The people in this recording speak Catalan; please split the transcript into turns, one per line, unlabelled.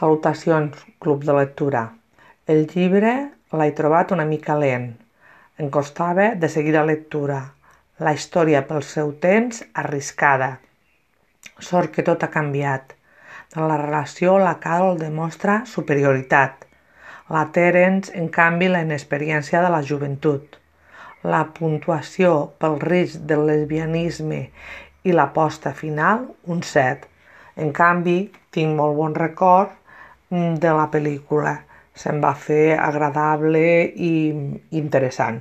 Salutacions, club de lectura. El llibre l'he trobat una mica lent. Em costava de seguir la lectura. La història pel seu temps arriscada. Sort que tot ha canviat. En la relació la Carol demostra superioritat. La Terence, en canvi, la inexperiència de la joventut. La puntuació pel risc del lesbianisme i l'aposta final, un 7. En canvi, tinc molt bon record de la pel·lícula. Se'm va fer agradable i interessant.